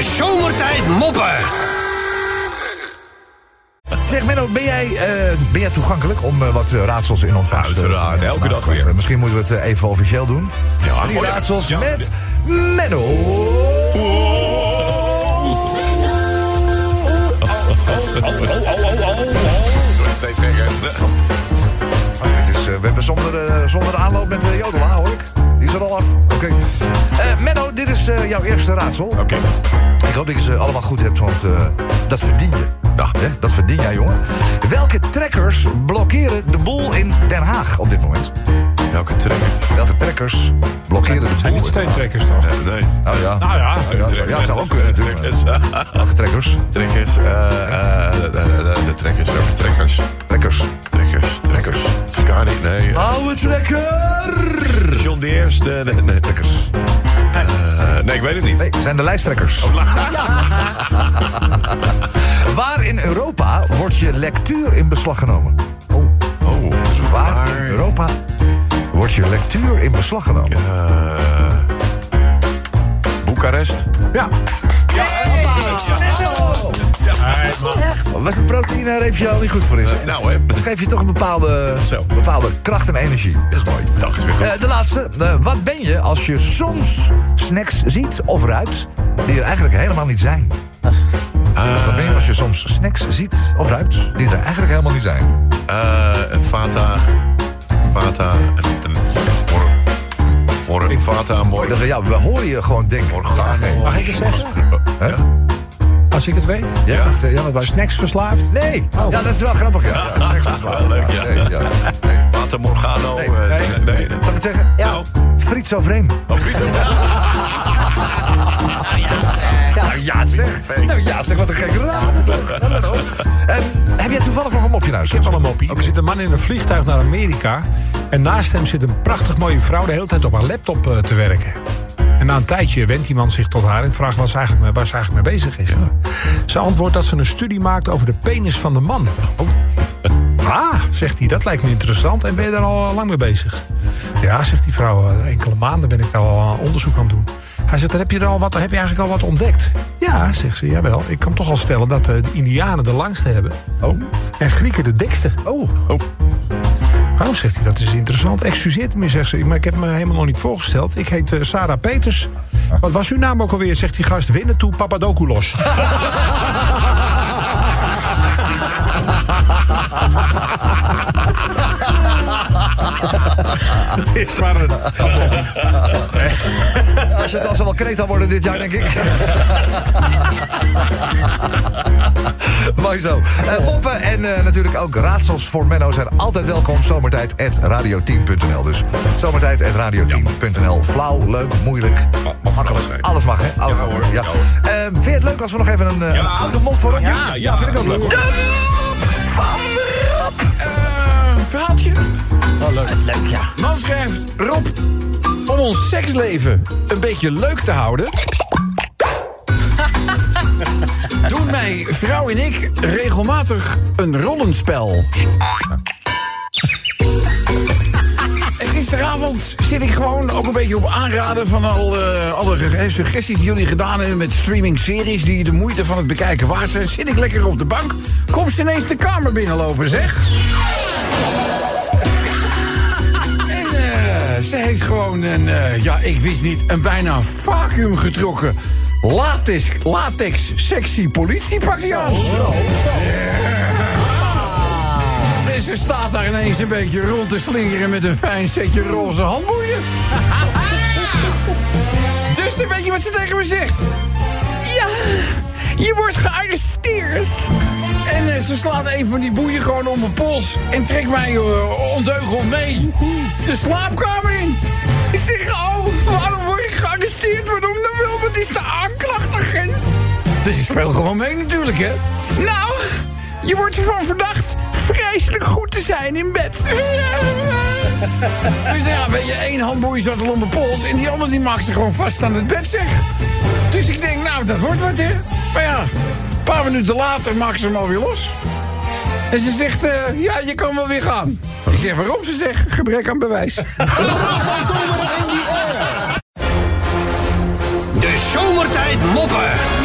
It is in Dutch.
De zomertijd moppen. Zeg Menno, ben jij, eh, ben jij toegankelijk om eh, wat eh, raadsels in ontvangst te Uiteraard, elke vandaag? dag weer. Misschien moeten we het even officieel doen. Ja, Drie mooi, ja. raadsels Ja. met Menno. Steeds gekker. Oh, eh, we hebben zonder, zonder aanloop met de jodela, hoor ik. Die is er al af. Oké. Eh, Menno, is eh, jouw eerste raadsel. Oké. Ik hoop dat je ze allemaal goed hebt, want eh, dat verdien je. Ja, hè? dat verdien jij, jongen. Welke trekkers blokkeren de boel in Den Haag op dit moment? Welke trekker? Welke trekkers blokkeren de boel? zijn niet steentrekkers toch? Nee. Oh ja. Nou ja, Oh, ja, het zou ook kunnen natuurlijk. Trekkers. Welke trekkers? Trekkers. eh, eh, de- de- de- De trekkers. Welke trekkers? Trekkers. Trekkers. Trekkers. Scani. Nee. eh, Oude trekker! John Deers. De, de, nee, trekkers. Nee, ik weet het niet. Nee, zijn de lijsttrekkers. Waar in Europa wordt je lectuur in beslag genomen? Oh. Dus waar in Europa wordt je lectuur in beslag genomen? Eh, Boekarest. ja. Was een proteïne-reepje al niet goed voor is? Nou, hè. Dat geeft je toch een bepaalde, Zo. bepaalde kracht en energie. Dat is mooi. Dag is weer goed. Eh, de laatste. Eh, wat ben je als je soms snacks ziet of ruikt die er eigenlijk helemaal niet zijn? Wat ben je als je soms snacks ziet of ruikt die er eigenlijk helemaal niet zijn? Eh, een Fata. Fata. Een, mor, een Fata. Mor, Dat, we- ja, we horen je gewoon denken. Orgaan. Mag ik het zeggen? Hè? Als ik het weet. Ja, Ja. wacht, eh, ja, maar Snacks verslaafd? Nee, ja, dat is wel grappig. Ja, ja, snacks. Ja, leuk, ja. Nee, ja. Nee. Fata Morgano. Nee, eh, nee. nee, nee. Zal ik het zeggen? Nou. Friet zo vreemd. Oh, frieten. Nou ja, zeg. Nou ja, zeg, wat een gekke raadsel toch? Ja, maar ook. En heb jij toevallig nog een mopje naar Ik heb wel een moppie. Er zit een man in een vliegtuig naar Amerika. En naast hem zit een prachtig mooie vrouw de hele tijd op haar laptop eh, te werken. Na een tijdje wendt die man zich tot haar en vraagt wat ze eigenlijk, mee- waar ze eigenlijk mee bezig is. Ze antwoordt dat ze een studie maakt over de penis van de man. Ah, zegt hij, dat lijkt me interessant. En ben je daar al eh, lang mee bezig? Ja, zegt die vrouw, eh, enkele maanden ben ik daar al eh, onderzoek aan doen. Hij zegt, dan heb je, er al wat, heb je eigenlijk al wat ontdekt. Ja, zegt ze, jawel. Ik kan toch al stellen dat de Indianen de langste hebben. Oh. En Grieken de dikste. Oh, Oh, Oh, zegt hij, dat is interessant. Excuseert me, zegt ze, maar ik heb me helemaal nog niet voorgesteld. Ik heet eh, Sarah Peters. Wat was uw naam ook alweer, zegt die gast. Winnetou Papadopoulos. Het is maar een... als je het al zal wel kreet worden dit jaar, denk ik. Zo. Eh poppen en eh, natuurlijk ook raadsels voor Menno zijn altijd welkom. Zomertijd at radio10.nl. Dus zomertijd at radio10.nl. Flauw, leuk, moeilijk. mag alles zijn. Alles mag, hè? Alles Ja, mag, hoor. Ja. Eh, vind je het leuk als we nog even een eh, oude mop voor? Ja, ja. vind ik ook leuk. hoor. Van Rob. verhaaltje. Oh, leuk. Leuk, ja. Man schrijft, Rob, om ons seksleven een beetje leuk te houden... mijn vrouw en ik regelmatig een rollenspel. En gisteravond zit ik gewoon ook een beetje op aanraden van al, eh, alle ge- suggesties die jullie gedaan hebben met streaming-series die de moeite van het bekijken waard zijn. Zit ik lekker op de bank, komt ze ineens de kamer binnenlopen, zeg. Ze heeft gewoon een, eh, ja, ik wist niet, een bijna vacuüm getrokken latex, latex sexy politiepakje aan. En ze staat daar ineens een beetje rond te slingeren met een fijn setje roze handboeien. dus dan weet je wat ze tegen me zegt. Ja, je wordt gearresteerd. En eh, ze slaat een van die boeien gewoon om mijn pols. En trekt mij uh, ondeugend mee. De slaapkamer in. Ik zeg, oh, waarom word ik gearresteerd? Waarom dan wel? Wat is de aanklachtagent? Dus ik speel gewoon mee natuurlijk, hè? Nou, je wordt ervan verdacht vreselijk goed te zijn in bed. dus ja, weet je, één handboei zat al om mijn pols... en die andere die maakt ze gewoon vast aan het bed, zeg. Dus ik denk, nou, dat wordt wat, hè? Maar ja, paar minuten later maakt ze hem alweer los. En ze zegt, eh, ja, je kan wel weer gaan. Ik zeg, waarom? Ze zegt, gebrek aan bewijs. De zomertijd moppen.